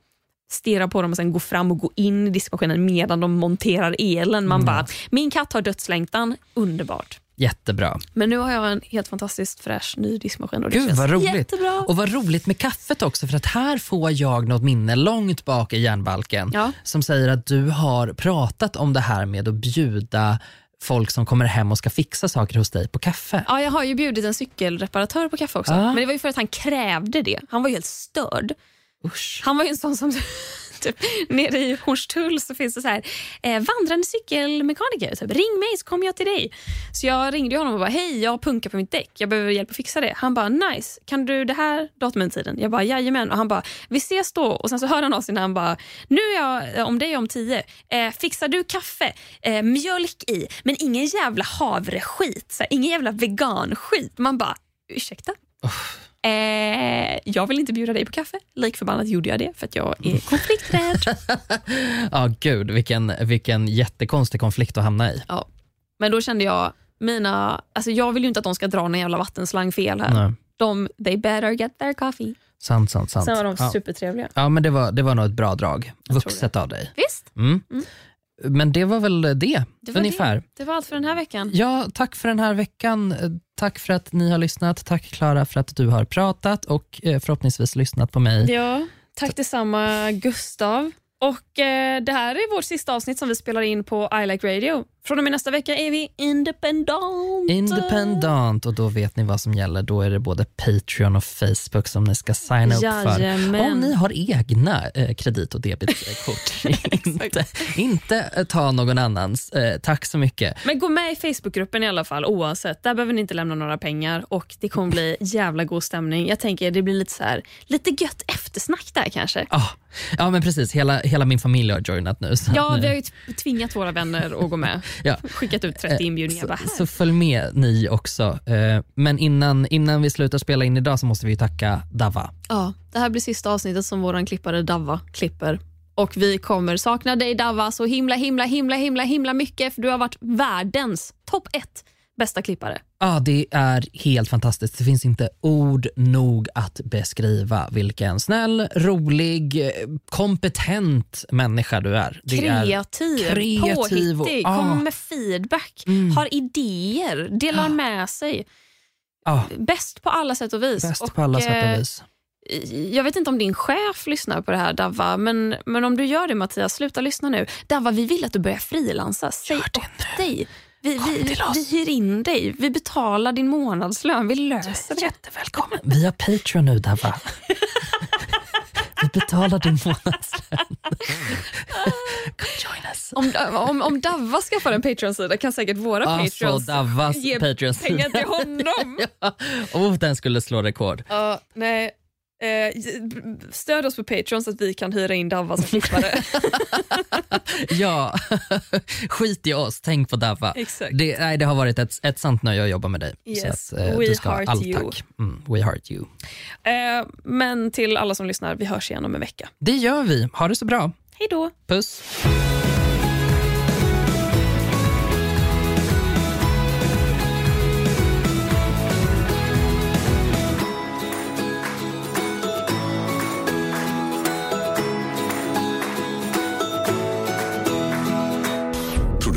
stirra på dem och sen gå fram och gå in i diskmaskinen medan de monterar elen. Man bara, min katt har dödslängtan, underbart. Jättebra. Men nu har jag en helt fantastiskt fräsch ny diskmaskin och det Gud vad roligt. jättebra. Och vad roligt med kaffet också för att här får jag något minne långt bak i järnbalken Ja. som säger att du har pratat om det här med att bjuda folk som kommer hem och ska fixa saker hos dig på kaffe. Ja, jag har ju bjudit en cykelreparatör på kaffe också. Ah. Men det var ju för att han krävde det. Han var ju helt störd. Usch. Han var ju en sån som... Typ, nere i Hornstull så finns det så här, eh, vandrande cykelmekaniker. Typ, Ring mig så kommer jag till dig. Så jag ringde honom och bara, hej jag har punka på mitt däck. Jag behöver hjälp att fixa det. Han bara, nice. Kan du det här datumet tiden? Jag bara, jajamän. Och han bara, vi ses då. Och sen så hörde han av sig när han bara, nu är jag eh, om dig om tio. Eh, fixar du kaffe? Eh, mjölk i, men ingen jävla havreskit. Så här, ingen jävla veganskit. Man bara, ursäkta? Eh, jag vill inte bjuda dig på kaffe. Lik förbannat gjorde jag det för att jag är konflikträdd. Ja, gud vilken, vilken jättekonstig konflikt att hamna i. ja. Men då kände jag, mina, alltså jag vill ju inte att de ska dra någon jävla vattenslang fel här. Nej. De, they better get their coffee. Sant, sant, sant. Sen var de ja. supertrevliga. ja, men det var, det var nog ett bra drag. tror Vuxet av dig. Visst, Mm. Mm. Men det var väl det, det var ungefär. det. Det var allt för den här veckan. Ja, tack för den här veckan. Tack för att ni har lyssnat. Tack Klara för att du har pratat och eh, förhoppningsvis lyssnat på mig. Ja, tack detsamma Gustav. Och eh, Det här är vårt sista avsnitt som vi spelar in på I Like Radio. Från och med nästa vecka är vi independent. Independent och då vet ni vad som gäller. Då är det både Patreon och Facebook som ni ska signa upp för. Jajamän. Om ni har egna eh, kredit och debetkort. inte, inte eh, ta någon annans. Eh, tack så mycket. Men gå med i Facebookgruppen i alla fall oavsett. Där behöver ni inte lämna några pengar och det kommer bli jävla god stämning. Jag tänker det blir lite så här, lite gött eftersnack där kanske. Ah, ja men precis, hela, hela min familj har joinat nu. Ja, att, vi har ju tvingat våra vänner att gå med. Ja. Skickat ut 30 inbjudningar. Bara, Så, så följ med ni också. Eh, Men innan, innan vi slutar spela in idag så måste vi tacka Dava. Ja, det här blir sista avsnittet som våran klippare Davva klipper. Och vi kommer sakna dig Davva så himla himla himla himla himla mycket för du har varit världens topp ett bästa klippare. Ja, det är helt fantastiskt. Det finns inte ord nog att beskriva vilken snäll, rolig, eh, kompetent människa du är. Det är Kreativ, kreativ och- påhittig, ah. kommer med feedback, Mm. har idéer, delar med sig. ja, Bäst på alla sätt och vis. bäst på alla sätt eh, och vis. Jag vet inte om din chef lyssnar på det här Davva, men, men om du gör det Mattias, sluta lyssna nu. Davva, vi vill att du börjar frilansa. Säg upp dig. Vi, Kom vi, till oss. vi hyr in dig. Vi betalar din månadslön. Vi löser det. Jättevälkommen. Vi har Patreon nu, Dava. vi betalar din månadslön. Come join us. Om, om, om Davva skaffar en Patreon-sida kan säkert våra Alltså Patreons Davas ge Patreon. pengar till honom. ja. oh, den skulle slå rekord. Ja, nej. Eh, stöd oss på Patreon så att vi kan hyra in Davva som klippare. Ja, skit i oss, tänk på. Exakt. Det, nej, det har varit ett, ett sant nöje att jobba med dig. Yes, Så att, eh, we heart allt you. Mm, we heart you. Eh, men till alla som lyssnar, vi hörs igen om en vecka. Det gör vi. Ha det så bra. Hej då! Puss.